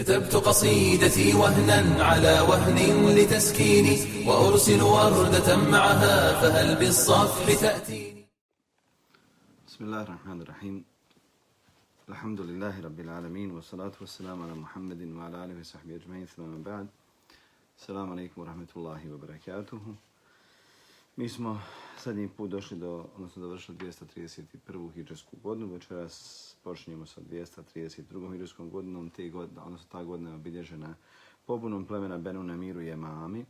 كتبت قصيدتي وهنا على وهن لتسكيني وأرسل وردة معها فهل بالصفح تأتيني؟ بسم الله الرحمن الرحيم. الحمد لله رب العالمين والصلاة والسلام على محمد وعلى آله وصحبه أجمعين ثم بعد. السلام عليكم ورحمة الله وبركاته. Mi smo zadnji put došli do, odnosno dovršili 231. hijđarsku godinu, večeras počinjemo sa 232. hijđarskom godinom, te godine, odnosno ta godina je obilježena pobunom plemena Benu Namiru i Jemami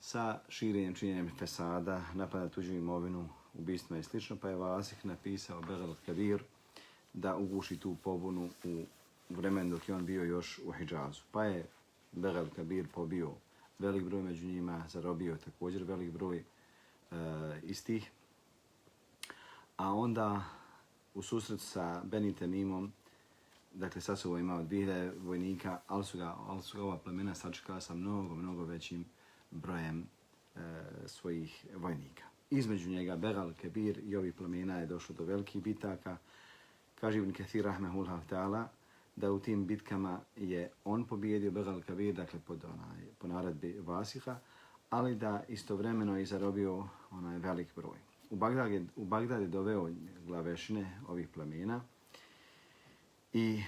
sa širenjem činjenjem fesada, napada tuđu imovinu, ubistvima i slično, Pa je Vasih napisao Belal Kadir da uguši tu pobunu u vremenu dok je on bio još u Hidžazu. Pa je Belal Kabir pobio velik broj među njima, zarobio također velik broj Eh, istih. A onda u susret sa Beni Temimom, dakle sad su ovo imao 2000 vojnika, ali su ga, ali su ga ova plemena sačekala sa mnogo, mnogo većim brojem e, svojih vojnika. Između njega Begal, Kebir i ovih plemena je došlo do velikih bitaka. Kaže Ibn Kathir Rahmehullah ta'ala da u tim bitkama je on pobijedio Begal Kebir, dakle pod onaj, po naredbi Vasiha, ali da istovremeno je zarobio onaj velik broj. U Bagdad je, u Bagdad je doveo glavešine ovih plemena i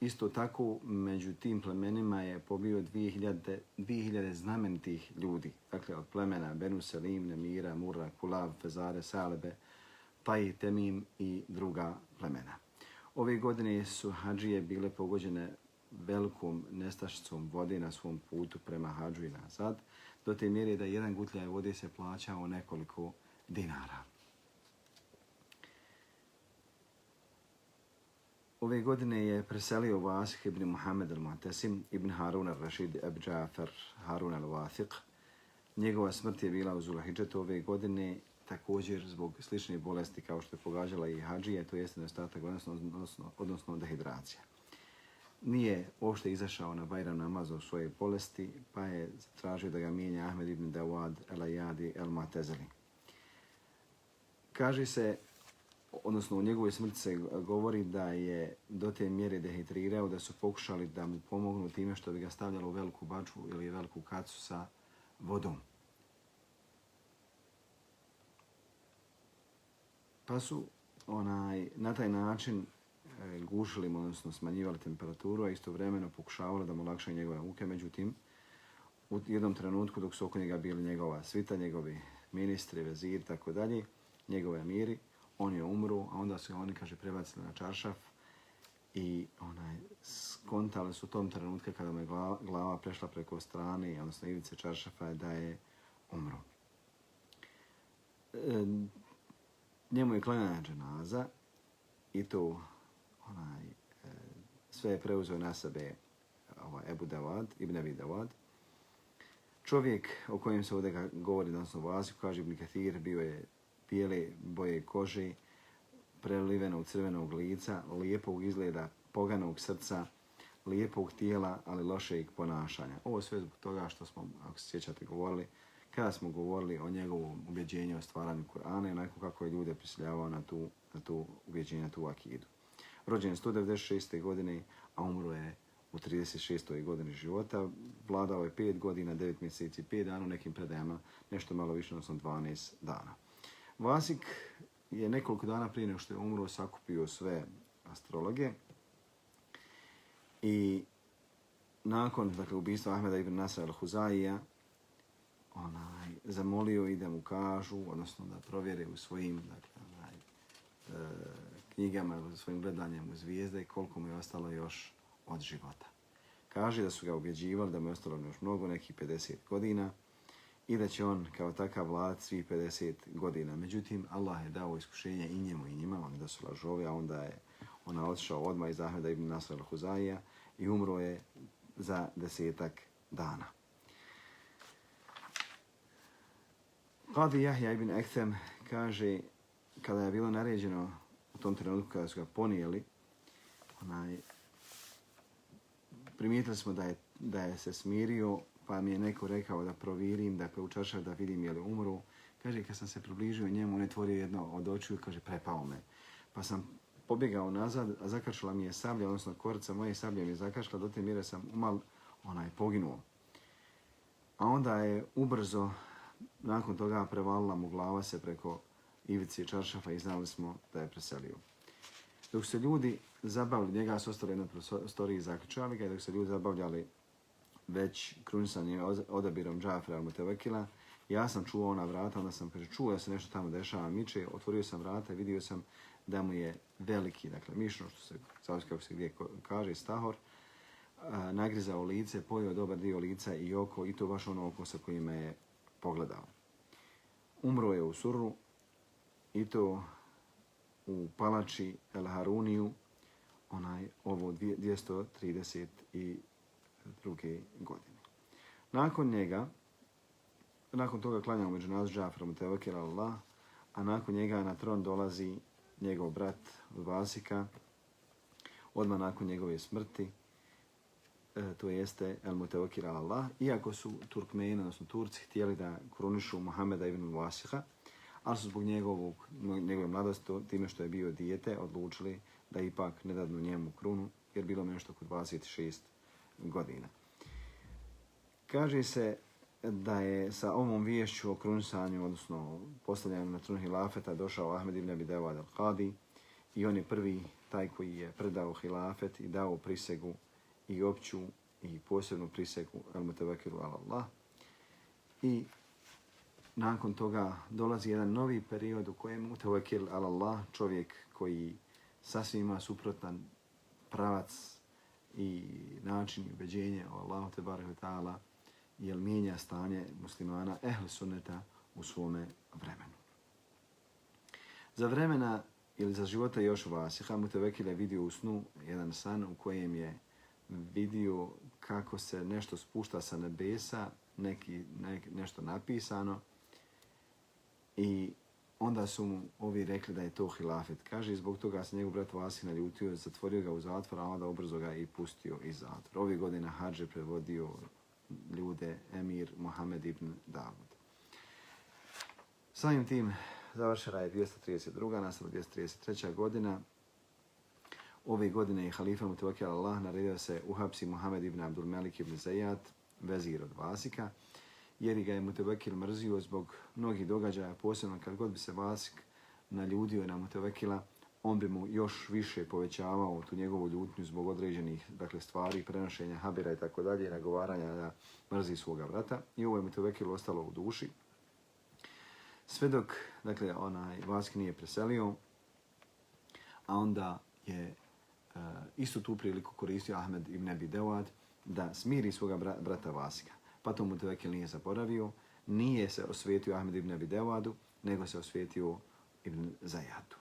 isto tako među tim plemenima je pobio 2000, 2000 znamenitih ljudi, dakle od plemena Benu Selim, Nemira, Murra, Kulav, Fezare, Salebe, pa Taj, Temim i druga plemena. Ove godine su hađije bile pogođene velikom nestašicom vode na svom putu prema hađu i nazad, do te mjere da jedan gutljaj vode se plaćao nekoliko dinara. Ove godine je preselio Vasih ibn Muhammed al-Mu'tasim ibn Harun al-Rashid ibn Jafar Harun al-Wathiq. Njegova smrt je bila u Zulahidžetu ove godine također zbog slične bolesti kao što je pogađala i hađije, to jeste nedostatak, odnosno, odnosno, odnosno dehidracija nije uopšte izašao na Bajram namaz u svoje bolesti, pa je tražio da ga mijenja Ahmed ibn Dawad el Ayadi el Matezeli. Kaže se, odnosno u njegovoj smrti se govori da je do te mjere dehidrirao, da su pokušali da mu pomognu time što bi ga stavljalo u veliku baču ili veliku kacu sa vodom. Pa su onaj, na taj način E, gušili mu, odnosno smanjivali temperaturu, a istovremeno pokušavali da mu lakšaju njegove muke. Međutim, u jednom trenutku dok su oko njega bili njegova svita, njegovi ministri, vezir, tako dalje, njegove miri, on je umru, a onda su oni, kaže, prebacili na čaršaf i onaj, skontali su u tom trenutku kada mu je glava, glava prešla preko strane, odnosno ivice čaršafa, da je umro. E, njemu je klanjena dženaza i to onaj, e, sve je preuzeo na sebe ovaj, Ebu Dawad, Ibn Abi Dawad. Čovjek o kojem se ovdje govori danas u vazi, kaže Ibn Kathir, bio je bijele boje kože, prelivenog crvenog lica, lijepog izgleda, poganog srca, lijepog tijela, ali lošeg ponašanja. Ovo sve zbog toga što smo, ako se sjećate, govorili, kada smo govorili o njegovom ubjeđenju o stvaranju Kur'ana i onako kako je ljude prisiljavao na tu, na tu ubjeđenje, na tu akidu rođen 196. godine, a umro je u 36. godini života. Vladao je 5 godina, 9 mjeseci, 5 dana u nekim predajama, nešto malo više, odnosno 12 dana. Vasik je nekoliko dana prije nego što je umro sakupio sve astrologe i nakon dakle, ubistva Ahmeda ibn Nasra al-Huzaija onaj, zamolio i da mu kažu, odnosno da provjere u svojim dakle, onaj, e, knjigama, svojim gledanjem u zvijezde, koliko mu je ostalo još od života. Kaže da su ga ubjeđivali da mu je ostalo još mnogo, nekih 50 godina, i da će on kao takav vlad svih 50 godina. Međutim, Allah je dao iskušenje i njemu i njima, oni da su lažovi, a onda je ona otišao odmah iz Ahmeda ibn Nasr al-Huzaija i umro je za desetak dana. Qadi Jahja ibn Ektem kaže, kada je bilo naređeno tom trenutku kada su ga ponijeli, onaj, primijetili smo da je, da je se smirio, pa mi je neko rekao da provirim, da u da vidim je li umru. Kaže, kad sam se približio njemu, on je tvorio jedno od očiju i kaže, prepao me. Pa sam pobjegao nazad, a zakačila mi je sablja, odnosno korica moje sablje mi je zakačila, do te mire sam umal onaj poginuo. A onda je ubrzo, nakon toga prevalila mu glava se preko ivici čaršafa i znali smo da je preselio. Dok se ljudi zabavljali, njega su ostali na prostoriji i zaključali ga, i dok se ljudi zabavljali već krunisanje odabirom Džafra al-Mutevekila, ja sam čuo ona vrata, onda sam kaže, čuo da se nešto tamo dešava, miče, otvorio sam vrata i vidio sam da mu je veliki, dakle, mišno, što se, zavisi kako se gdje kaže, stahor, a, nagrizao lice, pojio dobar dio lica i oko, i to baš ono oko sa kojim je pogledao. Umro je u suru, i to u palači El Haruniju, onaj, ovo 232. godine. Nakon njega, nakon toga klanjamo među nas Džafarom Tevakir Allah, a nakon njega na tron dolazi njegov brat Vasika, odmah nakon njegove smrti, e, to jeste El Mutevakir Allah, iako su Turkmeni, odnosno Turci, htjeli da krunišu Muhameda ibn Vasika, ali su zbog njegovog, njegove mladosti, time što je bio dijete, odlučili da ipak ne dadnu njemu krunu, jer bilo mi nešto kod 26 godina. Kaže se da je sa ovom viješću o krunisanju, odnosno postavljanju na trun hilafeta, došao Ahmed ibn Abi Dawad al-Qadi i on je prvi taj koji je predao hilafet i dao prisegu i opću i posebnu prisegu al-Mutavakiru al-Allah. I nakon toga dolazi jedan novi period u kojem Mutawakil ala Allah, čovjek koji sasvim ima suprotan pravac i način i ubeđenje o Allahu te barehu ta'ala, jer mijenja stanje muslimana ehl sunneta u svome vremenu. Za vremena ili za života još Vasiha, Mutawakil je vidio u snu jedan san u kojem je vidio kako se nešto spušta sa nebesa, neki, ne, nešto napisano, I onda su mu ovi rekli da je to hilafet. Kaže, zbog toga se njegov brat Vasi naljutio, zatvorio ga u zatvor, a onda ubrzo ga i pustio iz zatvora. Ove godine Hadže prevodio ljude Emir Mohamed ibn Davud. Samim tim završena je 232. nastala 233. godina. Ove godine je halifa Mutawakil Allah naredio se uhapsi Mohamed ibn Abdul Melik ibn Zayat, vezir od Vasika jer ga je Mutevekil mrzio zbog mnogih događaja, posebno kad god bi se Vasik naljudio na Mutevekila, on bi mu još više povećavao tu njegovu ljutnju zbog određenih dakle, stvari, prenošenja habira i tako dalje, nagovaranja da mrzi svoga vrata. I ovo je Mutevekil ostalo u duši. Sve dok dakle, onaj, Vasik nije preselio, a onda je uh, istu tu priliku koristio Ahmed ibn Abi Dewad da smiri svoga brata Vasika pa to Mutavekil nije zaboravio, nije se osvetio Ahmed ibn Abi Dewadu, nego se osvetio ibn Zajadu.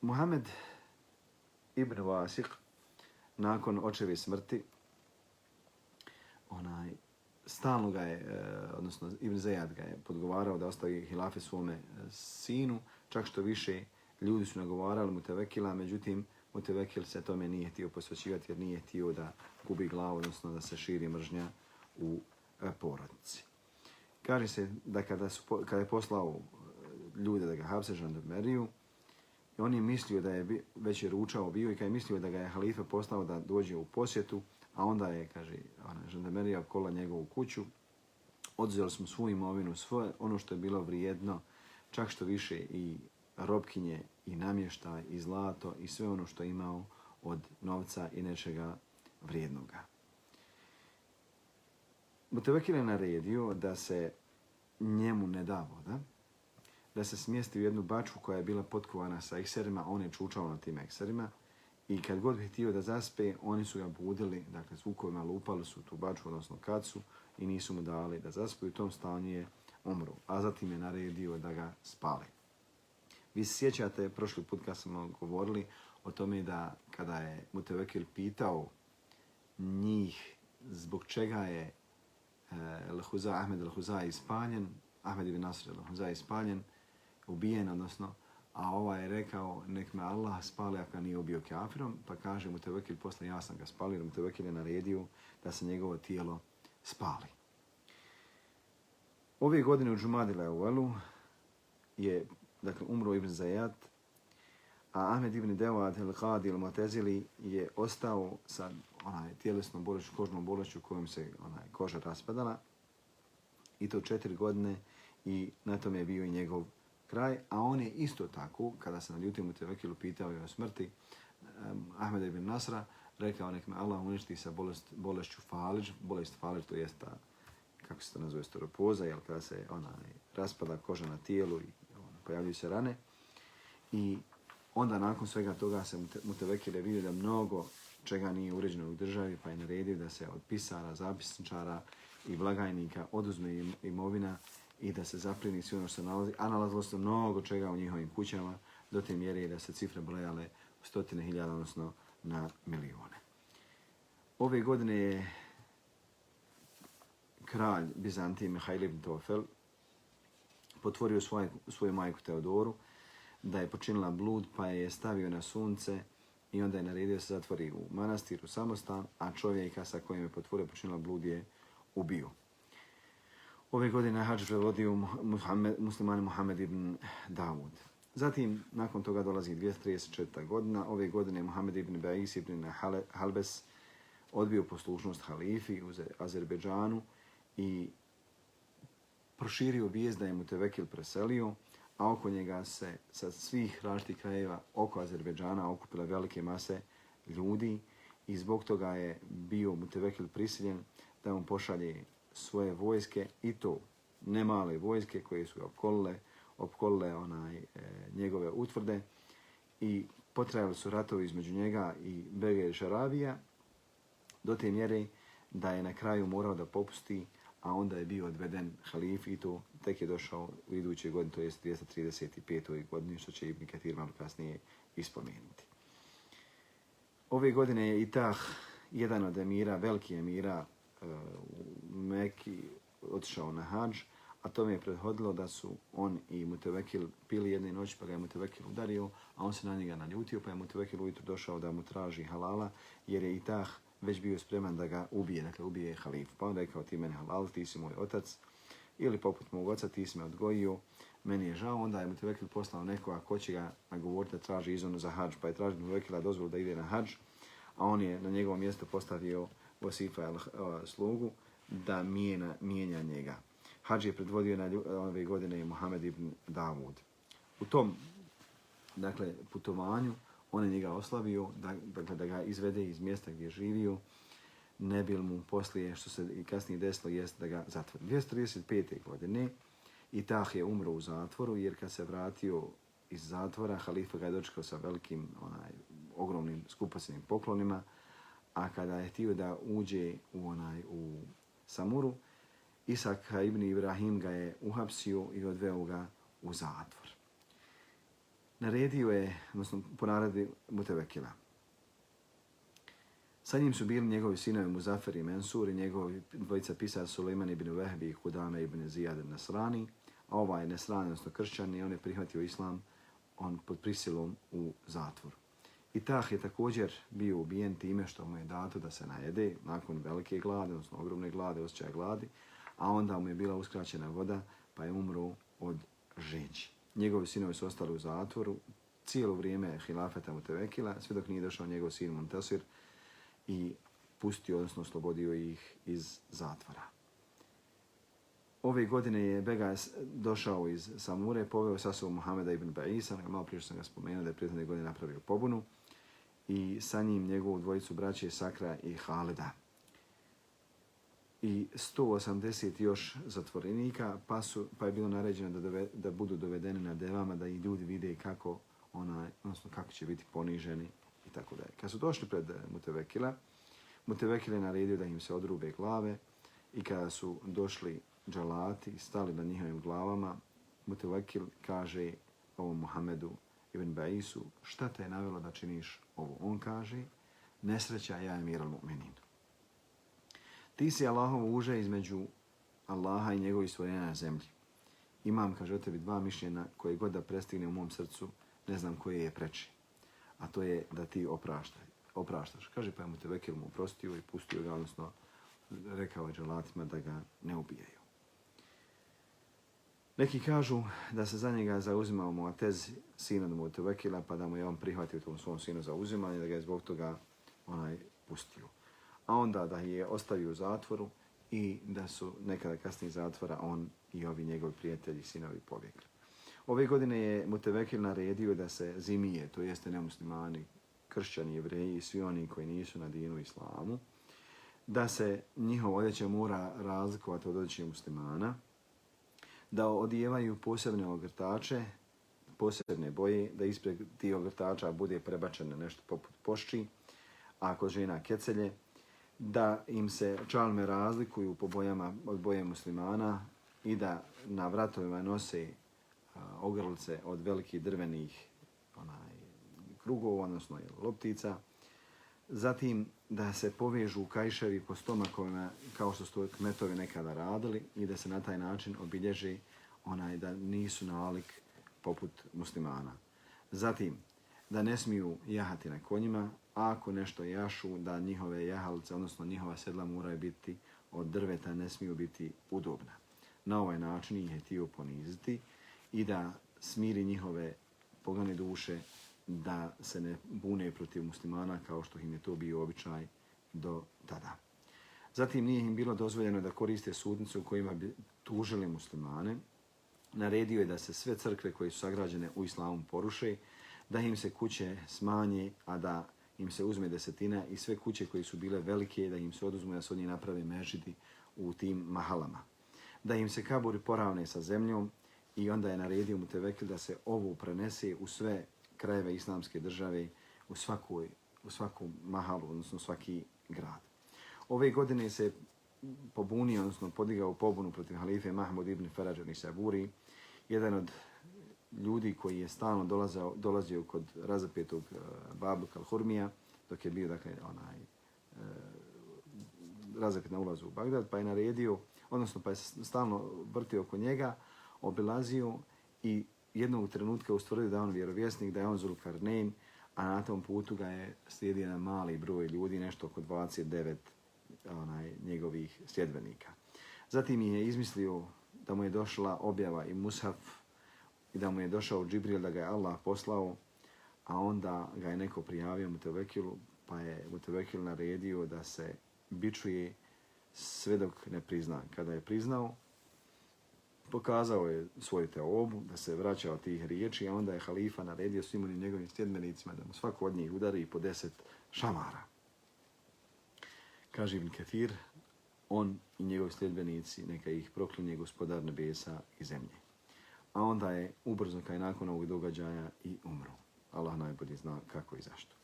Muhammed ibn Vasik, nakon očeve smrti, onaj, stalno ga je, e, odnosno Ibn Zajad ga je podgovarao da ostavi hilafe svome e, sinu, čak što više ljudi su nagovarali mu tevekila, međutim, Mutevekil se tome nije htio posvećivati jer nije htio da gubi glavu, odnosno da se širi mržnja u porodnici. porodici. Kaže se da kada, su, kada je poslao e, ljude da ga hapse žandarmeriju, on je mislio da je već je ručao bio i kada je mislio da ga je halifa poslao da dođe u posjetu, a onda je, kaže, ona, žandarmerija kola njegovu kuću, odzeli smo svu imovinu, svoje, ono što je bilo vrijedno, čak što više i robkinje i namještaj i zlato i sve ono što je imao od novca i nečega vrijednoga. Mutevekil je naredio da se njemu ne da voda, da se smjesti u jednu baču koja je bila potkovana sa ekserima, on je čučao na tim ekserima i kad god bi htio da zaspe, oni su ga budili, dakle zvukovima lupali su tu baču, odnosno kacu i nisu mu dali da zaspe u tom stanju je umru, a zatim je naredio da ga spali. Vi se sjećate, prošli put kad smo govorili o tome da kada je Mutevekil pitao njih zbog čega je uh, Ahmed al-Huza ispaljen, Ahmed ibn Nasr al-Huza ispaljen, ubijen, odnosno, a ova je rekao nek me Allah spali ako nije ubio kafirom, pa kaže Mutevekil posle ja sam ga spalio, Mutevekil je naredio da se njegovo tijelo spali. Ove godine u Džumadile u Elu je dakle, umro Ibn Zajat, a Ahmed ibn Devad el-Qadi el-Matezili je ostao sa onaj tjelesnom bolešću, kožnom bolešću kojom se onaj koža raspadala. I to četiri godine i na tome je bio i njegov kraj, a on je isto tako, kada se na ljutim u Tevekilu pitao je o smrti um, Ahmed ibn Nasra, rekao nek me Allah uništi sa bolest, bolešću Faliđ, bolest Faliđ to jest ta, kako se to nazove, storopoza, jel kada se onaj raspada koža na tijelu i on, pojavljuju se rane. I onda nakon svega toga se Mutevekile vidio da mnogo čega nije uređeno u državi, pa je naredio da se od pisara, zapisničara i blagajnika oduzme imovina i da se zaplini sve ono što se nalazi, a nalazilo se mnogo čega u njihovim kućama, do te mjere da se cifre brojale u stotine hiljada, odnosno na milijone. Ove godine je kralj Bizantije Mihajl ibn Tofel potvorio svoju, svoju majku Teodoru, da je počinila blud, pa je stavio na sunce i onda je naredio se zatvori u manastir, u samostan, a čovjeka sa kojim je potvore počinila blud je ubio. Ove godine hađ prevodio Muhammed, muslimani Muhammed ibn Dawud. Zatim, nakon toga dolazi 234. godina. Ove godine Muhammed ibn Ba'is ibn Halbes odbio poslušnost halifi u Azerbejdžanu i proširio vijest da je mu Tevekil preselio, a oko njega se sa svih različitih krajeva oko Azerbejdžana okupila velike mase ljudi i zbog toga je bio Mutevekil prisiljen da mu pošalje svoje vojske i to ne male vojske koje su opkolile, opkolile onaj, e, njegove utvrde i potrajali su ratovi između njega i Bege Šarabija do te mjere da je na kraju morao da popusti, a onda je bio odveden halif i to tek je došao u idućoj godini, to je 235. godini, što će Ibn Katir malo kasnije ispomenuti. Ove godine je Itah, jedan od emira, veliki emira e, u Meki, otišao na hađ, a to mi je prethodilo da su on i Mutevekil pili jedne noći, pa ga je Mutevekil udario, a on se na njega naljutio, pa je Mutevekil ujutru došao da mu traži halala, jer je Itah već bio spreman da ga ubije, dakle ubije halif. Pa on je kao ti meni halal, ti si moj otac, ili poput mog oca, ti si me odgojio, meni je žao, onda je Mutevekil poslao nekoga ko će ga nagovoriti da traži izonu za hađ, pa je tražio Mutevekila dozvolu da ide na hađ, a on je na njegovo mjesto postavio Vasifa eh, slugu da mijena, mijenja njega. Hadž je predvodio na ove godine Muhammed ibn Davud. U tom dakle, putovanju on je njega oslavio da, dakle, da ga izvede iz mjesta gdje je živio, ne bil mu poslije, što se i kasnije desilo, jest da ga zatvori. 235. godine Itah je umro u zatvoru, jer kad se vratio iz zatvora, halifa ga je dočekao sa velikim, onaj, ogromnim skupocenim poklonima, a kada je htio da uđe u onaj u Samuru, Isak ibn Ibrahim ga je uhapsio i odveo ga u zatvor. Naredio je, odnosno po naredi Mutevekila. Sa njim su bili njegovi sinovi Muzafer i Mensur i njegovi dvojica pisara Suleiman ibn Vehbi i Kudame ibn Zijad Nasrani, a ovaj Nasrani, odnosno kršćan, i on je prihvatio islam on pod prisilom u zatvoru. I Tah je također bio ubijen time što mu je dato da se najede nakon velike glade, odnosno ogromne glade, osjećaja gladi, a onda mu je bila uskraćena voda pa je umro od žeđi. Njegovi sinovi su ostali u zatvoru cijelo vrijeme hilafeta mu tevekila, sve dok nije došao njegov sin Montasir i pustio, odnosno oslobodio ih iz zatvora. Ove godine je Begas došao iz Samure, poveo sa sobom Muhameda ibn Ba'isa, malo prije što sam ga spomenuo da je prijetne godine napravio pobunu, i sa njim njegovu dvojicu braće Sakra i Haleda. I 180 još zatvorenika, pa, su, pa je bilo naređeno da, dove, da budu dovedeni na devama, da i ljudi vide kako, ona, odnosno kako će biti poniženi i tako dalje. Kad su došli pred eh, Mutevekila, Mutevekil je naredio da im se odrube glave i kada su došli džalati i stali na njihovim glavama, Mutevekil kaže ovom Muhammedu ibn Baisu, šta te je navjelo da činiš ovo? On kaže, nesreća ja je miral mu'minin. Ti si Allahovo uže između Allaha i njegovi stvorenja na zemlji. Imam, kaže o tebi, dva mišljena koje god da prestigne u mom srcu, ne znam koje je preči. A to je da ti opraštaj, opraštaš. Kaže, pa je mu te vekil mu oprostio i pustio ga, odnosno rekao je dželatima da ga ne ubijaju. Neki kažu da se za njega zauzimao Muatez, sin od Mutevekila, pa da mu je on prihvatio tom svom sinu zauzimanje, da ga je zbog toga onaj pustio. A onda da je ostavio u zatvoru i da su nekada kasnije zatvora on i ovi njegovi prijatelji, sinovi pobjegli. Ove godine je Mutevekil naredio da se zimije, to jeste nemuslimani, kršćani, jevreji i svi oni koji nisu na dinu islamu, da se njihov odjeća mora razlikovati od odjeće muslimana, da odijevaju posebne ogrtače, posebne boje, da ispred tih ogrtača bude prebačeno nešto poput pošči, a kod žena kecelje, da im se čalme razlikuju po bojama od boje muslimana i da na vratovima nose ogrlice od velikih drvenih onaj, krugova, odnosno loptica. Zatim da se povežu kajševi po stomakovima kao što su kmetovi nekada radili i da se na taj način obilježi onaj da nisu nalik poput muslimana. Zatim, da ne smiju jahati na konjima, ako nešto jašu, da njihove jahalice, odnosno njihova sedla moraju biti od drveta, ne smiju biti udobna. Na ovaj način ih je tio poniziti i da smiri njihove pogane duše da se ne bune protiv muslimana kao što im je to bio običaj do tada. Zatim nije im bilo dozvoljeno da koriste sudnicu kojima bi tužili muslimane. Naredio je da se sve crkve koje su sagrađene u islamu poruše, da im se kuće smanje, a da im se uzme desetina i sve kuće koje su bile velike, da im se oduzmu da se od njih naprave mežidi u tim mahalama. Da im se kaburi poravne sa zemljom i onda je naredio mu tevekil da se ovo prenese u sve krajeve islamske države u svakoj u svakom mahalu, odnosno svaki grad. Ove godine se pobunio, odnosno podigao pobunu protiv halife Mahmud ibn Faraj ibn Saburi, jedan od ljudi koji je stalno dolazao, dolazio kod razapetog uh, Babu Kalhurmija, dok je bio dakle, onaj, uh, razapet na ulazu u Bagdad, pa je naredio, odnosno pa je stalno vrtio oko njega, obilazio i jednog trenutka ustvrdio da on vjerovjesnik, da je on Zulkarnein, a na tom putu ga je slijedio jedan mali broj ljudi, nešto oko 29 onaj, njegovih sljedbenika. Zatim je izmislio da mu je došla objava i Mushaf i da mu je došao Džibril da ga je Allah poslao, a onda ga je neko prijavio Mutevekilu, pa je Mutevekil naredio da se bičuje sve dok ne prizna. Kada je priznao, pokazao je svoju teobu, da se vraća od tih riječi, a onda je halifa naredio svim onim njegovim stjedmenicima da mu svako od njih udari po deset šamara. Kaže Ibn Kathir, on i njegovi sljedbenici, neka ih proklinje gospodar nebesa i zemlje. A onda je ubrzo kaj nakon ovog događaja i umro. Allah najbolje zna kako i zašto.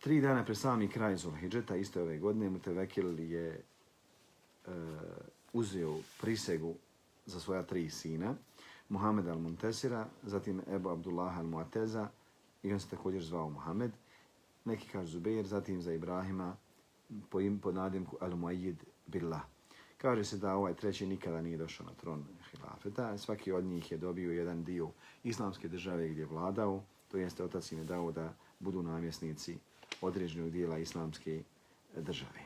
Tri dana pre sami kraj Zulhidžeta, iste ove godine, Mutevekil je e, uzeo prisegu za svoja tri sina, Muhammed al-Muntesira, zatim Ebu Abdullah al-Muateza, i on se također zvao Muhammed, neki kaže Zubeir, zatim za Ibrahima, po, im, po nadimku al-Muayyid Billah. Kaže se da ovaj treći nikada nije došao na tron hilafeta, svaki od njih je dobio jedan dio islamske države gdje je vladao, to jeste otac im je dao da budu namjesnici određenog dijela islamske države.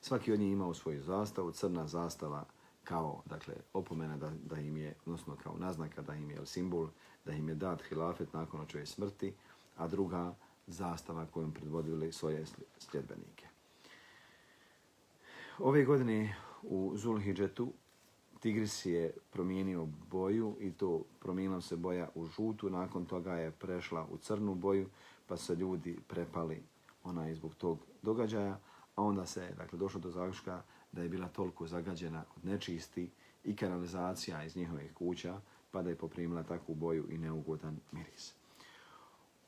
Svaki od njih imao svoju zastavu, crna zastava kao dakle, opomena da, da im je, odnosno kao naznaka da im je simbol, da im je dat hilafet nakon očeve smrti, a druga zastava kojom predvodili svoje sljedbenike. Ove godine u Zulhidžetu Tigris je promijenio boju i to promijenila se boja u žutu, nakon toga je prešla u crnu boju, pa se ljudi prepali ona zbog tog događaja, a onda se dakle, došlo do zaključka da je bila toliko zagađena od nečisti i kanalizacija iz njihovih kuća, pa da je poprimila takvu boju i neugodan miris.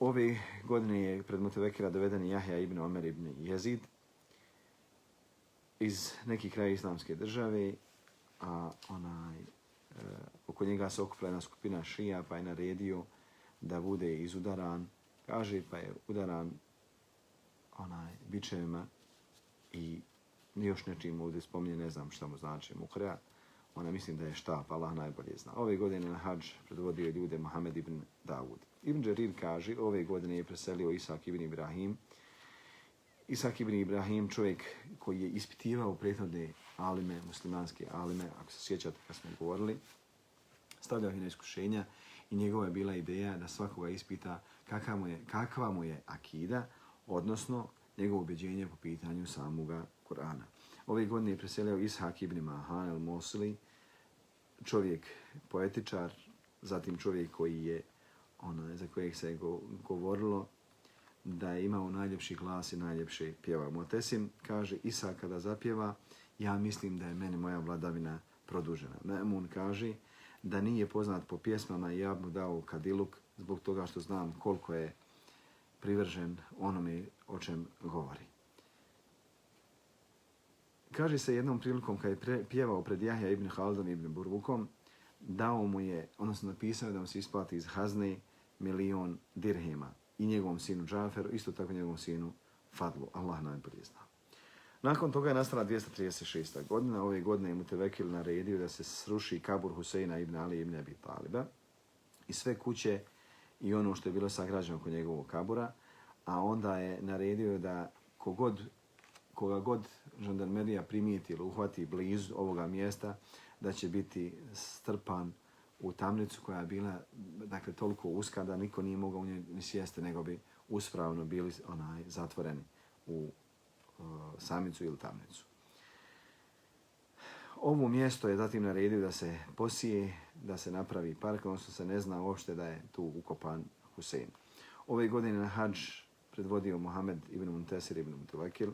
Ove godine je pred Mutevekira doveden Jahja ibn Omer ibn Jezid iz nekih kraja islamske države, a onaj, e, oko njega se okupila jedna skupina šija, pa je naredio da bude izudaran, kaže, pa je udaran onaj, bičevima i još nečim ovdje spominje, ne znam šta mu znači mukreja, ona mislim da je štap, Allah najbolje zna. Ove godine na hađ predvodio ljude Mohamed ibn Dawud. Ibn Jarir kaže, ove godine je preselio Isak ibn Ibrahim. Isak ibn Ibrahim, čovjek koji je ispitivao prethodne alime, muslimanske alime, ako se sjećate kad smo govorili, stavljao ih na iskušenja i njegova je bila ideja da svakoga ispita kakva mu je, kakva mu je akida, odnosno njegovo ubeđenje po pitanju samoga Kur'ana. Ove godine je preselio Ishak ibn Mahan el-Mosili, čovjek poetičar, zatim čovjek koji je, ona, za kojeg se je govorilo da je imao najljepši glas i najljepši pjeva. Motesim kaže, Isa kada zapjeva, ja mislim da je meni moja vladavina produžena. Memun kaže da nije poznat po pjesmama i ja mu dao kadiluk zbog toga što znam koliko je privržen onome o čem govori. Kaže se jednom prilikom kad je pre, pjevao pred Jahja ibn Haldom ibn Burbukom, dao mu je, odnosno napisao da mu se isplati iz Hazne milion dirhema i njegovom sinu Džaferu, isto tako njegovom sinu Fadlu. Allah najbolje zna. Nakon toga je nastala 236. godina. Ove godine je Mutevekil naredio da se sruši kabur Huseina ibn Ali ibn Abi Taliba i sve kuće i ono što je bilo sagrađeno kod njegovog kabura, a onda je naredio da kogod, koga god žandarmerija primijeti ili uhvati blizu ovoga mjesta, da će biti strpan u tamnicu koja je bila dakle, toliko uska da niko nije mogao u njoj ni sjesti, nego bi uspravno bili onaj zatvoreni u E, samicu ili tamnicu. Ovo mjesto je zatim naredio da se posije, da se napravi park, odnosno se ne zna uopšte da je tu ukopan Husein. Ove godine na hađ predvodio Mohamed ibn Muntesir ibn Mutavakil.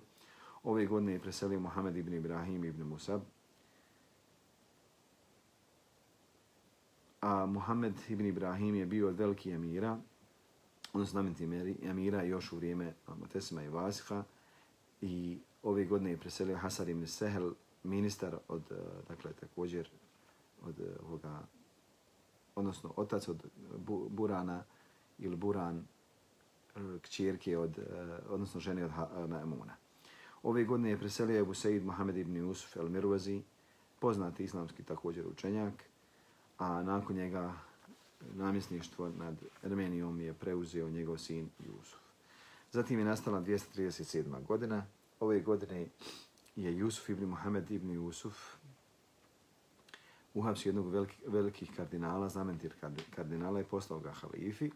Ove godine je preselio Mohamed ibn Ibrahim ibn Musab. A Mohamed ibn Ibrahim je bio od veliki emira, odnosno znameniti emira još u vrijeme Mutesima i Vasiha. I ove godine je preselio Hasan ibn Sehel, ministar od, eh, dakle, također od eh, ovoga, odnosno otac od Burana ili Buran, eh, kćerke od, odnosno žene od Naemuna. Ove godine je preselio Ebu Sejid Mohamed ibn Yusuf el Mirwazi, poznati islamski također učenjak, a nakon njega namjesništvo nad Armenijom je preuzeo njegov sin Jusuf. Zatim je nastala 237. godina. Ove godine je Jusuf ibn Muhammed ibn Jusuf uhapsio jednog veliki, velikih kardinala, znamentir kardinala i poslao ga halifi.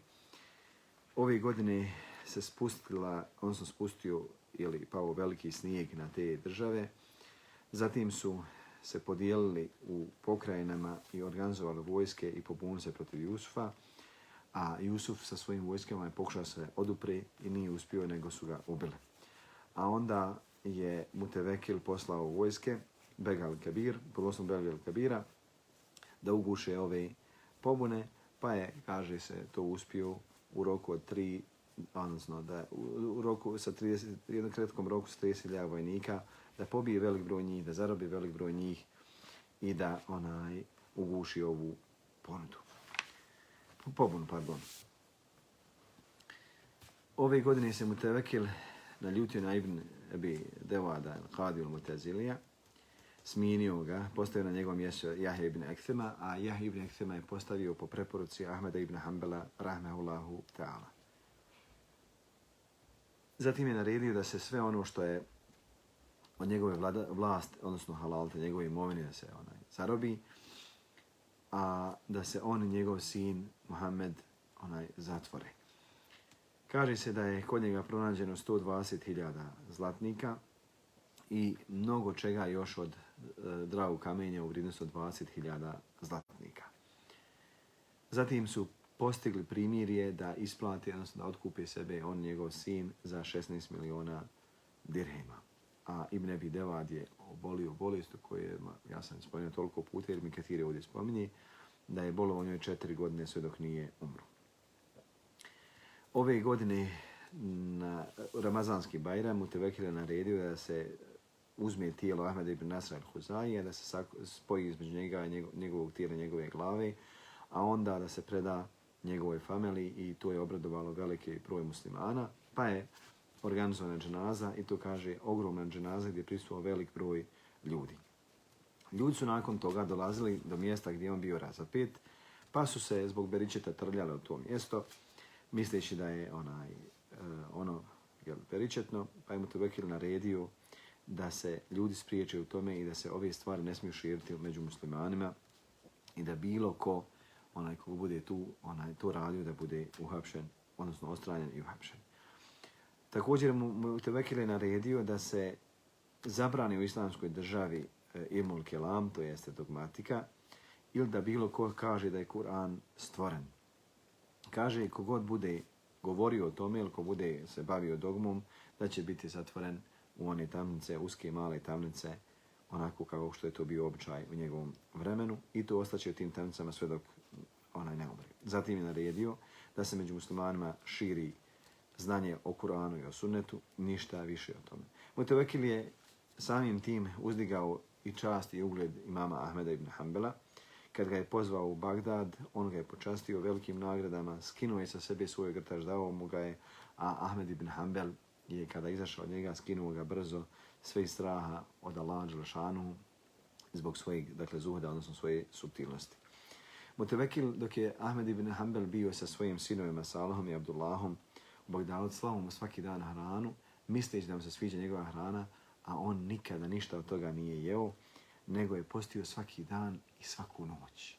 Ove godine se spustila, on sam spustio ili pao veliki snijeg na te države. Zatim su se podijelili u pokrajinama i organizovali vojske i pobunili se protiv Jusufa. A Jusuf sa svojim vojskama je pokušao se odupri i nije uspio, nego su ga ubili. A onda je Mutevekil poslao vojske, Begal Kabir, pod Begal Kabira, da uguše ove pobune, pa je, kaže se, to uspio u roku od tri, odnosno da u roku sa 30, jednom kratkom roku sa 30.000 vojnika, da pobije velik broj njih, da zarobi velik broj njih i da onaj uguši ovu ponudu. Pobunu, pardon. Ove godine se Mutevekil naljutio na Ibn Ebi Devada, Qadil Mutezilija, smijenio ga, postavio na njegovom mjestu Jahja ibn Ekthema, a Jahja ibn Ekthema je postavio po preporuci Ahmeda ibn Hanbala, rahmehullahu ta'ala. Zatim je naredio da se sve ono što je od njegove vlada, vlast, odnosno halalte, njegove imovine, da se onaj zarobi, a da se on i njegov sin, Mohamed, onaj zatvore. Kaže se da je kod njega pronađeno 120.000 zlatnika i mnogo čega još od e, dragu kamenja u vrijednosti od 20.000 zlatnika. Zatim su postigli primirje da isplati, odnosno da otkupe sebe on njegov sin za 16 miliona dirhema. A Ibn Abi Devad je obolio bolest koje je, ja sam spomenuo toliko puta jer mi Kathir ovdje spominje, da je bolo njoj četiri godine sve dok nije umro. Ove godine na Ramazanski Bajram u Tevekira naredio da se uzme tijelo Ahmeda ibn Nasra al-Huzaija, da se spoji između njega i njegovog tijela njegove glave, a onda da se preda njegovoj familiji i to je obradovalo velike broj muslimana, pa je organizovana dženaza i to kaže ogromna dženaza gdje je prisutuo velik broj ljudi. Ljudi su nakon toga dolazili do mjesta gdje on bio razapet, pa su se zbog beričeta trljali u to mjesto, misleći da je onaj, uh, ono jel, beričetno, pa je mu to vekil naredio da se ljudi spriječe u tome i da se ove stvari ne smiju širiti među muslimanima i da bilo ko, onaj ko bude tu, onaj to radio da bude uhapšen, odnosno ostranjen i uhapšen. Također mu, mu Tevekil je naredio da se zabrani u islamskoj državi e, ilmul kelam, to jeste dogmatika, ili da bilo ko kaže da je Kur'an stvoren. Kaže, i kogod bude govorio o tome ili ko bude se bavio dogmom, da će biti zatvoren u one tamnice, uske male tamnice, onako kako što je to bio običaj u njegovom vremenu i to ostaće u tim tamnicama sve dok onaj ne umre. Zatim je naredio da se među muslimanima širi znanje o Kur'anu i o sunnetu, ništa više o tome. Mutevekil je samim tim uzdigao i čast i ugled imama Ahmeda ibn Hanbala. Kad ga je pozvao u Bagdad, on ga je počastio velikim nagradama, skinuo je sa sebe svoj grtaž, dao mu ga je, a Ahmed ibn Hanbal je kada izašao od njega, skinuo ga brzo, sve iz straha od Allaha Đelšanu, zbog svojeg, dakle, zuhda, odnosno svoje subtilnosti. Mutevekil, dok je Ahmed ibn Hanbal bio sa svojim sinovima Salahom i Abdullahom, Bogdanović dao mu svaki dan hranu, misleći da mu se sviđa njegova hrana, a on nikada ništa od toga nije jeo, nego je postio svaki dan i svaku noć.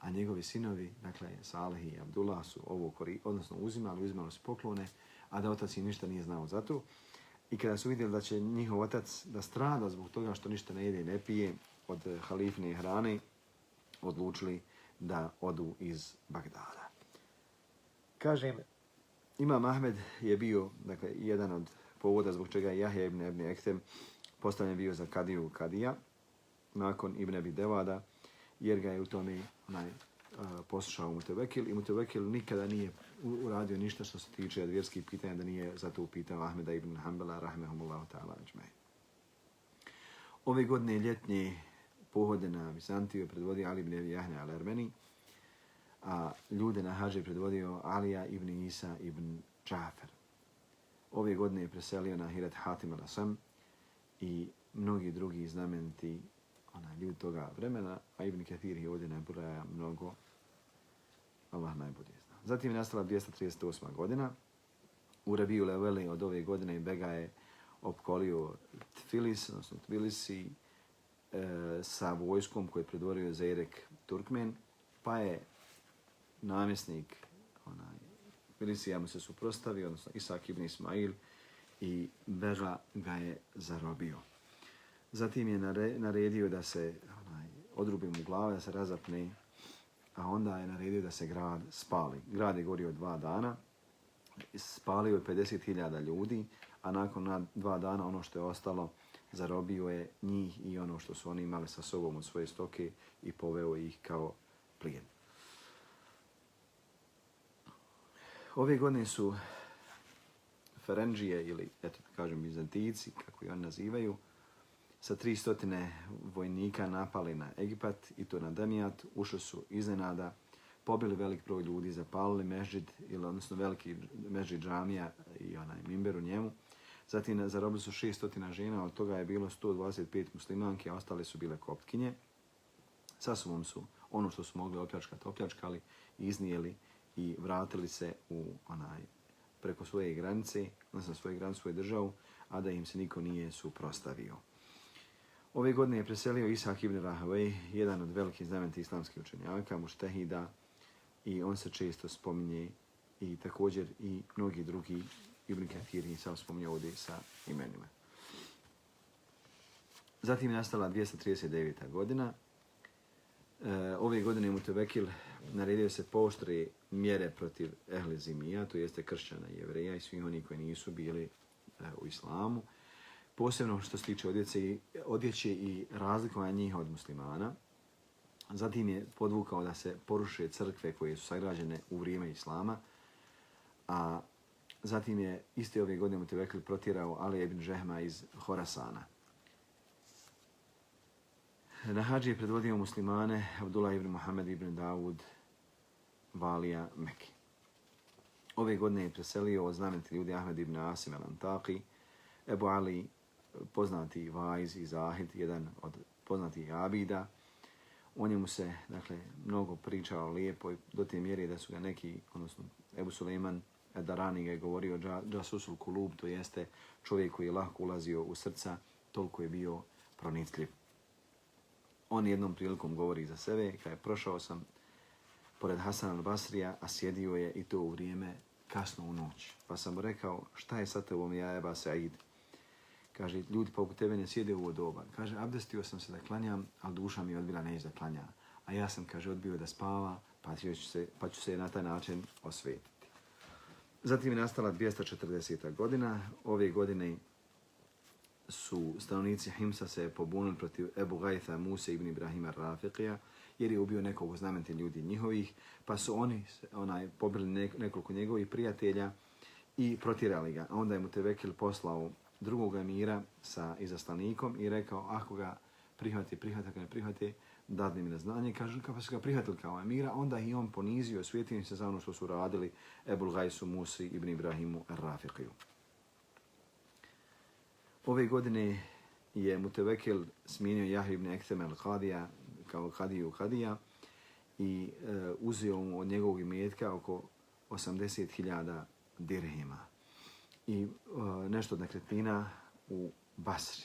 A njegovi sinovi, dakle Salih i Abdullah su ovo kori, odnosno uzimali, uzimali su poklone, a da otac im ništa nije znao za to. I kada su vidjeli da će njihov otac da strada zbog toga što ništa ne jede i ne pije od eh, halifne hrane, odlučili da odu iz Bagdada. Kažem, Imam Ahmed je bio dakle, jedan od povoda zbog čega je Jahja ibn Ebni Ektem postavljen bio za Kadiju Kadija nakon Ibn Abi Devada, jer ga je u tome onaj, uh, poslušao Mutevekil i Mutevekil nikada nije uradio ništa što se tiče vjerskih pitanja da nije za to upitao Ahmeda ibn Hanbala rahmehumullahu ta'ala ajmej. Ove godine ljetnje pohode na Bizantiju predvodi Ali ibn Jahne al-Armeni, a ljude na hađe predvodio Alija ibn Isa ibn Džafer. Ove godine je preselio na Hirat Hatim al-Asam i mnogi drugi znamenti ona, ljudi toga vremena, a Ibn Kathir je ovdje najbolja mnogo, Allah najbolje zna. Zatim je nastala 238. godina. U Rabiju Leveli od ove godine Bega je opkolio Tfilis, odnosno Tbilisi, e, sa vojskom koje je predvorio Zairek Turkmen, pa je namjesnik onaj, Tbilisija mu se suprostavio, odnosno Isak ibn Ismail, i Bega ga je zarobio. Zatim je naredio da se onaj, odrubi mu glava, da se razapne, a onda je naredio da se grad spali. Grad je gorio dva dana, spalio je 50.000 ljudi, a nakon na dva dana ono što je ostalo zarobio je njih i ono što su oni imali sa sobom od svoje stoke i poveo ih kao plijen. Ove godine su Ferenđije ili, eto da kažem, Bizantijici, kako i oni nazivaju, sa 300 vojnika napali na Egipat i to na Damijat, ušli su iznenada, pobili velik broj ljudi, zapalili mežid, ili odnosno veliki mežid džamija i onaj mimber u njemu. Zatim zarobili su 600 žena, od toga je bilo 125 muslimanki, a ostale su bile koptkinje. Sa sobom su ono što su mogli opljačkati, opljačkali, iznijeli i vratili se u onaj preko svoje granice, odnosno svoje granice, svoje državu, a da im se niko nije suprostavio. Ove godine je preselio Ishak ibn Rahavej, jedan od velikih znamenti islamskih učenjaka, muštehida, i on se često spominje i također i mnogi drugi Ibn Kathir i sam spominje ovdje sa imenima. Zatim je nastala 239. godina. E, ove godine je Mutevekil naredio se pooštre mjere protiv Ehle Zimija, to jeste kršćana i jevreja i svi oni koji nisu bili e, u islamu posebno što se tiče odjeće, odjeće i razlikovanja njih od muslimana. Zatim je podvukao da se poruše crkve koje su sagrađene u vrijeme islama, a zatim je iste ove godine mu protirao Ali ibn Žehma iz Horasana. Na hađi je predvodio muslimane Abdullah ibn Muhammed ibn Dawud Valija Meki. Ove godine je preselio od znameniti ljudi Ahmed ibn Asim al-Antaki, Ebu Ali poznati Vajz i Zahid, jedan od poznatih Abida. O njemu se, dakle, mnogo pričao lijepo i do te mjere da su ga neki, odnosno Ebu Suleiman Darani ga je govorio Džasusul Kulub, to jeste čovjek koji je lahko ulazio u srca toliko je bio pronicljiv. On jednom prilikom govori za sebe, kada je prošao sam pored Hasan al-Basrija, a sjedio je i to u vrijeme kasno u noć. Pa sam mu rekao, šta je sa tebom, ja Eba Said? Kaže, ljudi poput tebe ne sjede u ovo doba. Kaže, abdestio sam se da klanjam, ali duša mi je odbila neće da klanja. A ja sam, kaže, odbio da spava, pa ću se, pa ću se na taj način osvetiti. Zatim je nastala 240. godina. Ove godine su stanovnici Himsa se pobunili protiv Ebu Gajtha Musa ibn Ibrahima Rafiqija, jer je ubio nekog znamenti ljudi njihovih, pa su oni onaj pobili nekoliko njegovih prijatelja i protirali ga. A onda je mu Tevekil poslao drugog emira sa izaslanikom i rekao, ako ga prihvati, prihvati, ako ne prihvati, dadne mi na znanje. Kaže, kada su ga prihvatili kao emira, onda i on ponizio, svijetim se za ono što su radili Ebul Gajsu Musi ibn Ibrahimu Rafiqiju. Ove godine je Mutevekel smijenio Jahri ibn Ektem al-Qadija kao Qadiju Qadija i e, uzeo mu od njegovog imetka oko 80.000 dirhima i e, nešto od nekretnina u Basri.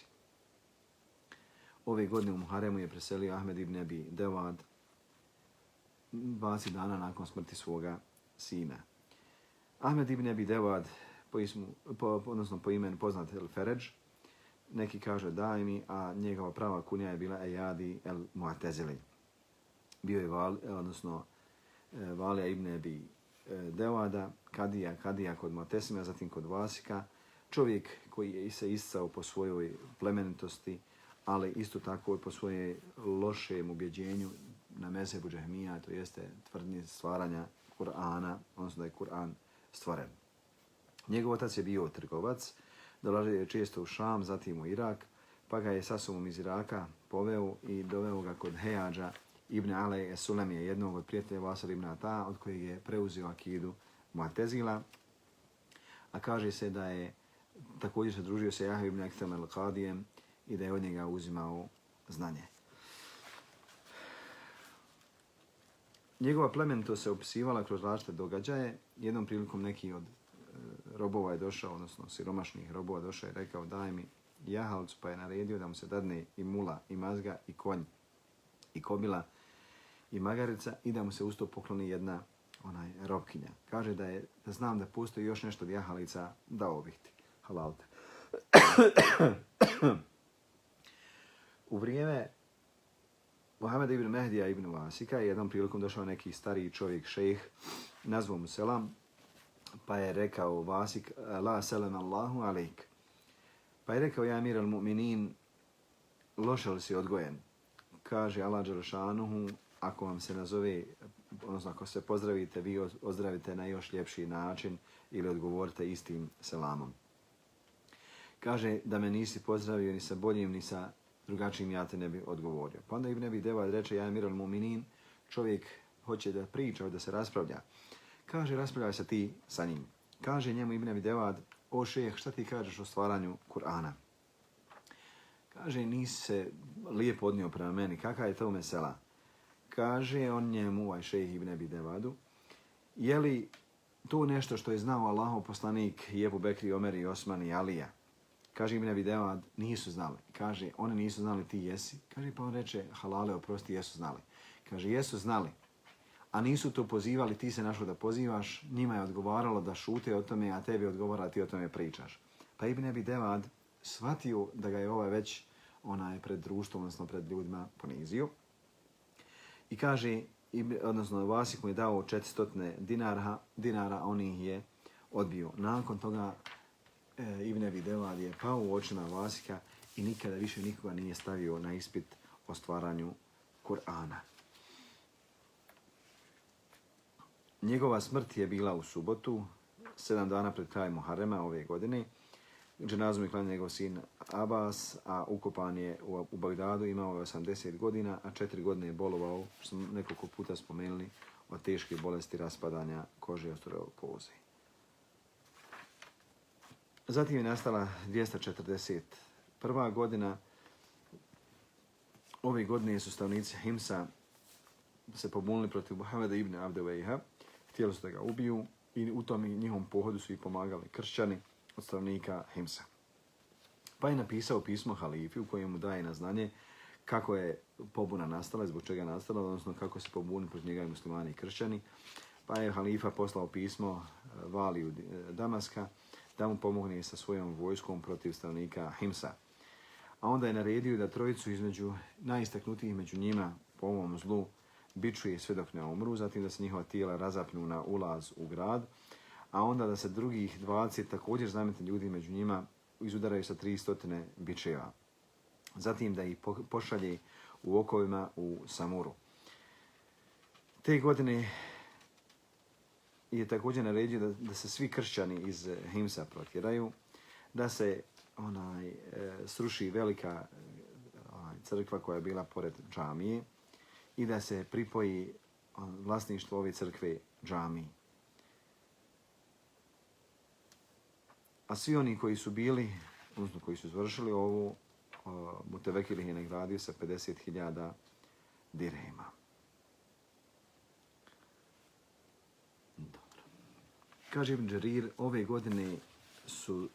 Ove godine u Muharemu je preselio Ahmed ibn Abi Devad 20 dana nakon smrti svoga sina. Ahmed ibn Abi Devad, po, ismu, po, odnosno po imenu poznat El Feređ, neki kaže Dajmi, a njegova prava kunja je bila Ejadi El Muatezili. Bio je val, odnosno e, Valija ibn Ebi e, Devada, Kadija, Kadija kod Muatesima, zatim kod Vasika, čovjek koji je se iscao po svojoj plemenitosti, ali isto tako i po svoje lošem ubjeđenju na mezebu džahmija, to jeste tvrdnje stvaranja Kur'ana, odnosno da je Kur'an stvoren. Njegov otac je bio trgovac, dolazio je često u Šam, zatim u Irak, pa ga je sa sobom iz Iraka poveo i doveo ga kod Hejađa Ibn Ale Esulem je jednog od prijatelja Vasar Ibn Ata, od kojeg je preuzio akidu Muatezila. A kaže se da je također se družio sa Jahe Ibn Ektem al-Qadijem i da je od njega uzimao znanje. Njegova plemenito se opisivala kroz različite događaje. Jednom prilikom neki od robova je došao, odnosno siromašnih robova došao i rekao daj mi jahalcu, pa je naredio da mu se dadne i mula, i mazga, i konj, i kobila, i magarica i da mu se usto pokloni jedna onaj robkinja. Kaže da je da znam da postoji još nešto od jahalica da obihti. Halalte. U vrijeme Mohameda ibn Mehdija ibn Vasika je jednom prilikom došao neki stariji čovjek, šejh, nazvao mu selam, pa je rekao Vasik, la selam Allahu alaik. Pa je rekao, ja mir al-mu'minin, loše li si odgojen? Kaže Allah Đerušanuhu, ako vam se nazove, odnosno ako se pozdravite, vi ozdravite na još ljepši način ili odgovorite istim selamom. Kaže da me nisi pozdravio ni sa boljim, ni sa drugačijim, ja te ne bi odgovorio. Pa onda Ibn Abi Devad reče, ja mir al-mu'minin, čovjek hoće da priča, da se raspravlja. Kaže, raspravljaj se ti sa njim. Kaže njemu Ibn Abi Devad, o šejeh, šta ti kažeš o stvaranju Kur'ana? Kaže, nisi se lijepo odnio prema meni, kakva je to mesela? Kaže on njemu, ovaj šejh Ibn Abi Devadu, je li to nešto što je znao Allahov poslanik Jebu Bekri, Omer i Osman i Alija? Kaže Ibn Abi Devad, nisu znali. Kaže, oni nisu znali, ti jesi. Kaže, pa on reče, halale, oprosti, jesu znali. Kaže, jesu znali a nisu to pozivali, ti se našao da pozivaš, njima je odgovaralo da šute o tome, a tebi odgovara ti o tome pričaš. Pa Ibn Abi Devad shvatio da ga je ovaj već onaj pred društvom, odnosno pred ljudima ponizio. I kaže, odnosno Vasik mu je dao 400 dinara, dinara on ih je odbio. Nakon toga e, Ibn Abi Devad je pao u očima Vasika i nikada više nikoga nije stavio na ispit o stvaranju Kur'ana. Njegova smrt je bila u subotu, sedam dana pred kraj Muharema ove godine. Dženazom je klanio njegov sin Abbas, a ukopan je u, u Bagdadu, imao je 80 godina, a četiri godine je bolovao, što smo nekoliko puta spomenuli, od teške bolesti raspadanja kože i osteoporoze. Zatim je nastala 241. godina. Ove godine su stavnici Himsa se pobunili protiv Muhammeda ibn Abdevejha, htjeli su da ga ubiju i u tom njihovom pohodu su i pomagali kršćani od stavnika Himsa. Pa je napisao pismo halifi u kojem mu daje na znanje kako je pobuna nastala, zbog čega je nastala, odnosno kako se pobuni protiv njega i muslimani i kršćani. Pa je halifa poslao pismo eh, Valiju eh, Damaska da mu pomogne sa svojom vojskom protiv stavnika Himsa. A onda je naredio da trojicu između najistaknutijih među njima po ovom zlu bičuje sve dok ne umru, zatim da se njihova tijela razapnu na ulaz u grad, a onda da se drugih 20 također znamete ljudi među njima izudaraju sa 300 bičeva. Zatim da ih pošalje u okovima u Samuru. Te godine je također naredio da, da se svi kršćani iz Himsa protjeraju, da se onaj e, sruši velika onaj, crkva koja je bila pored džamije i da se pripoji vlasništvo ove crkve džami. A svi oni koji su bili, odnosno koji su izvršili ovu, Mutevekil je nagradio sa 50.000 dirhema. Dobro. Kaže Ibn Đarir, ove godine su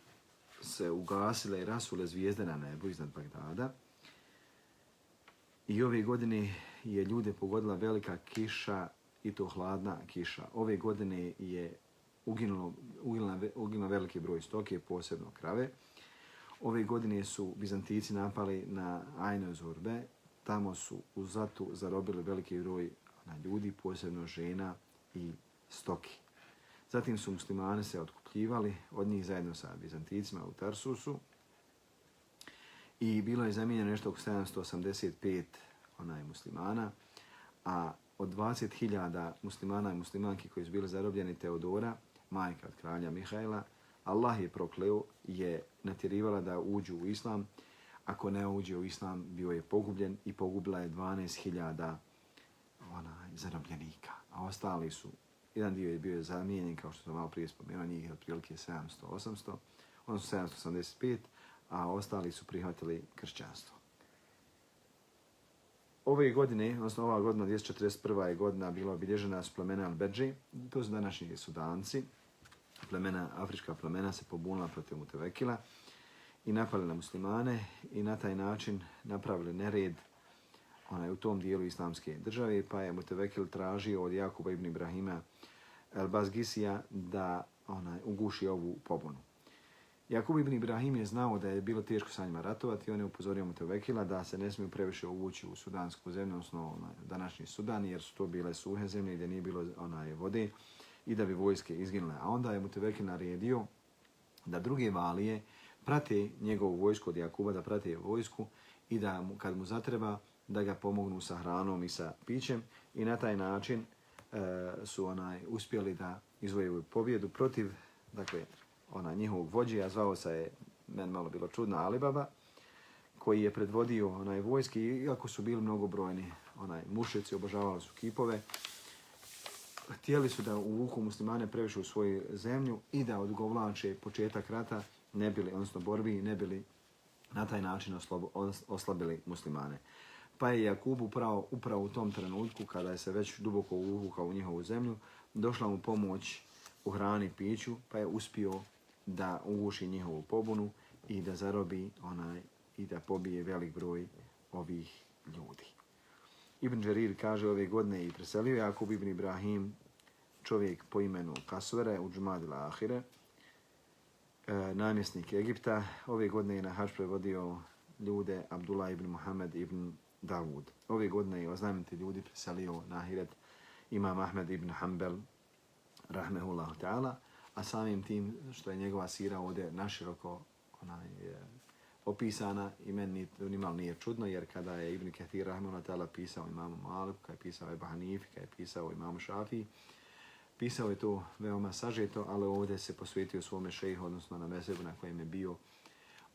se ugasile i rasule zvijezde na nebu iznad Bagdada. I ove godine je ljude pogodila velika kiša i to hladna kiša. Ove godine je uginulo, uginula, uginula veliki broj stoke, posebno krave. Ove godine su Bizantici napali na Ajno Zorbe. Tamo su u Zatu zarobili veliki broj na ljudi, posebno žena i stoki. Zatim su muslimani se otkupljivali od njih zajedno sa Bizanticima u Tarsusu. I bilo je zamijenjeno nešto oko 785 onaj muslimana, a od 20.000 muslimana i muslimanki koji su bili zarobljeni Teodora, majka od kralja Mihajla, Allah je prokleo, je natjerivala da uđu u islam. Ako ne uđe u islam, bio je pogubljen i pogubila je 12.000 onaj, zarobljenika. A ostali su, jedan dio je bio zamijenjen, kao što sam malo prije spomenuo, njih je otprilike 700-800, odnosno 785, a ostali su prihvatili kršćanstvo. Ove godine, odnosno ova godina, 241. je godina, bila obilježena s plemena Albedži, to su današnji sudanci, plemena, afrička plemena se pobunila protiv Mutevekila i napali na muslimane i na taj način napravili nered onaj, u tom dijelu islamske države, pa je Mutevekil tražio od Jakuba ibn Ibrahima El Bazgisija da onaj, uguši ovu pobunu. Jakub ibn Ibrahim je znao da je bilo teško sa njima ratovati i on je upozorio Mutevekila da se ne smiju previše uvući u sudansku zemlju, odnosno onaj, današnji Sudan, jer su to bile suhe zemlje gdje nije bilo onaj, vode i da bi vojske izginule. A onda je Mutevekil naredio da druge valije prate njegovu vojsku od Jakuba, da prate vojsku i da mu, kad mu zatreba da ga pomognu sa hranom i sa pićem i na taj način e, su onaj uspjeli da izvojevu pobjedu protiv dakle, ona njihovog vođe, a zvao se je, men malo bilo čudna, Alibaba, koji je predvodio onaj vojski, iako su bili mnogobrojni onaj mušici, obožavali su kipove, htjeli su da uvuku muslimane previše u svoju zemlju i da odgovlače početak rata, ne bili, odnosno borbi, ne bili na taj način oslobo, oslabili muslimane. Pa je Jakub upravo, upravo u tom trenutku, kada je se već duboko uvukao u njihovu zemlju, došla mu pomoć u hrani piću, pa je uspio da uguši njihovu pobunu i da zarobi onaj i da pobije velik broj ovih ljudi. Ibn Đarir kaže ove godine i preselio Jakub ibn Ibrahim, čovjek po imenu Kasvere u Džumadila Ahire, e, namjesnik Egipta. Ove godine je na hač prevodio ljude Abdullah ibn Muhammed ibn Davud. Ove godine je oznamiti ljudi preselio na Ahiret Imam Ahmed ibn Hanbel, rahmehullahu ta'ala, a samim tim što je njegova sira ovdje naširoko onaj, je, opisana i meni nimalo nije čudno, jer kada je Ibn Kathir Rahmanatala pisao imamu Malik, kada je pisao Ebu Hanifi, kada je pisao imamu Šafi, pisao je to veoma sažeto, ali ovdje se posvetio svome šejhu, odnosno na mesebu na kojem je bio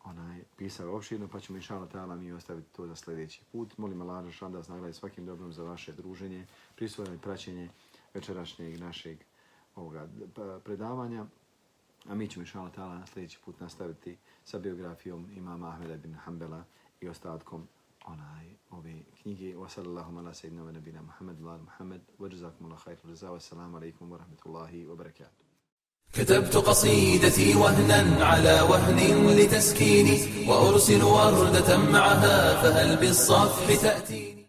onaj, pisao opširno, pa ćemo inšala ta'ala mi ostaviti to za sljedeći put. Molim Allah da vas nagradi svakim dobrom za vaše druženje, prisvojeno praćenje večerašnjeg našeg ovoga predavanja. A mi ćemo inšala ta'ala na sljedeći put nastaviti sa biografijom imama Ahmeda bin Hanbala i ostatkom onaj ove knjige. Wa sallallahu ala sayyidina wa nabina Muhammad wa Muhammad wa jazakumullahu khairan. Wa assalamu alaikum wa rahmatullahi wa barakatuh. كتبت قصيدتي وهنا على وهن لتسكيني وأرسل وردة معها فهل بالصفح تأتيني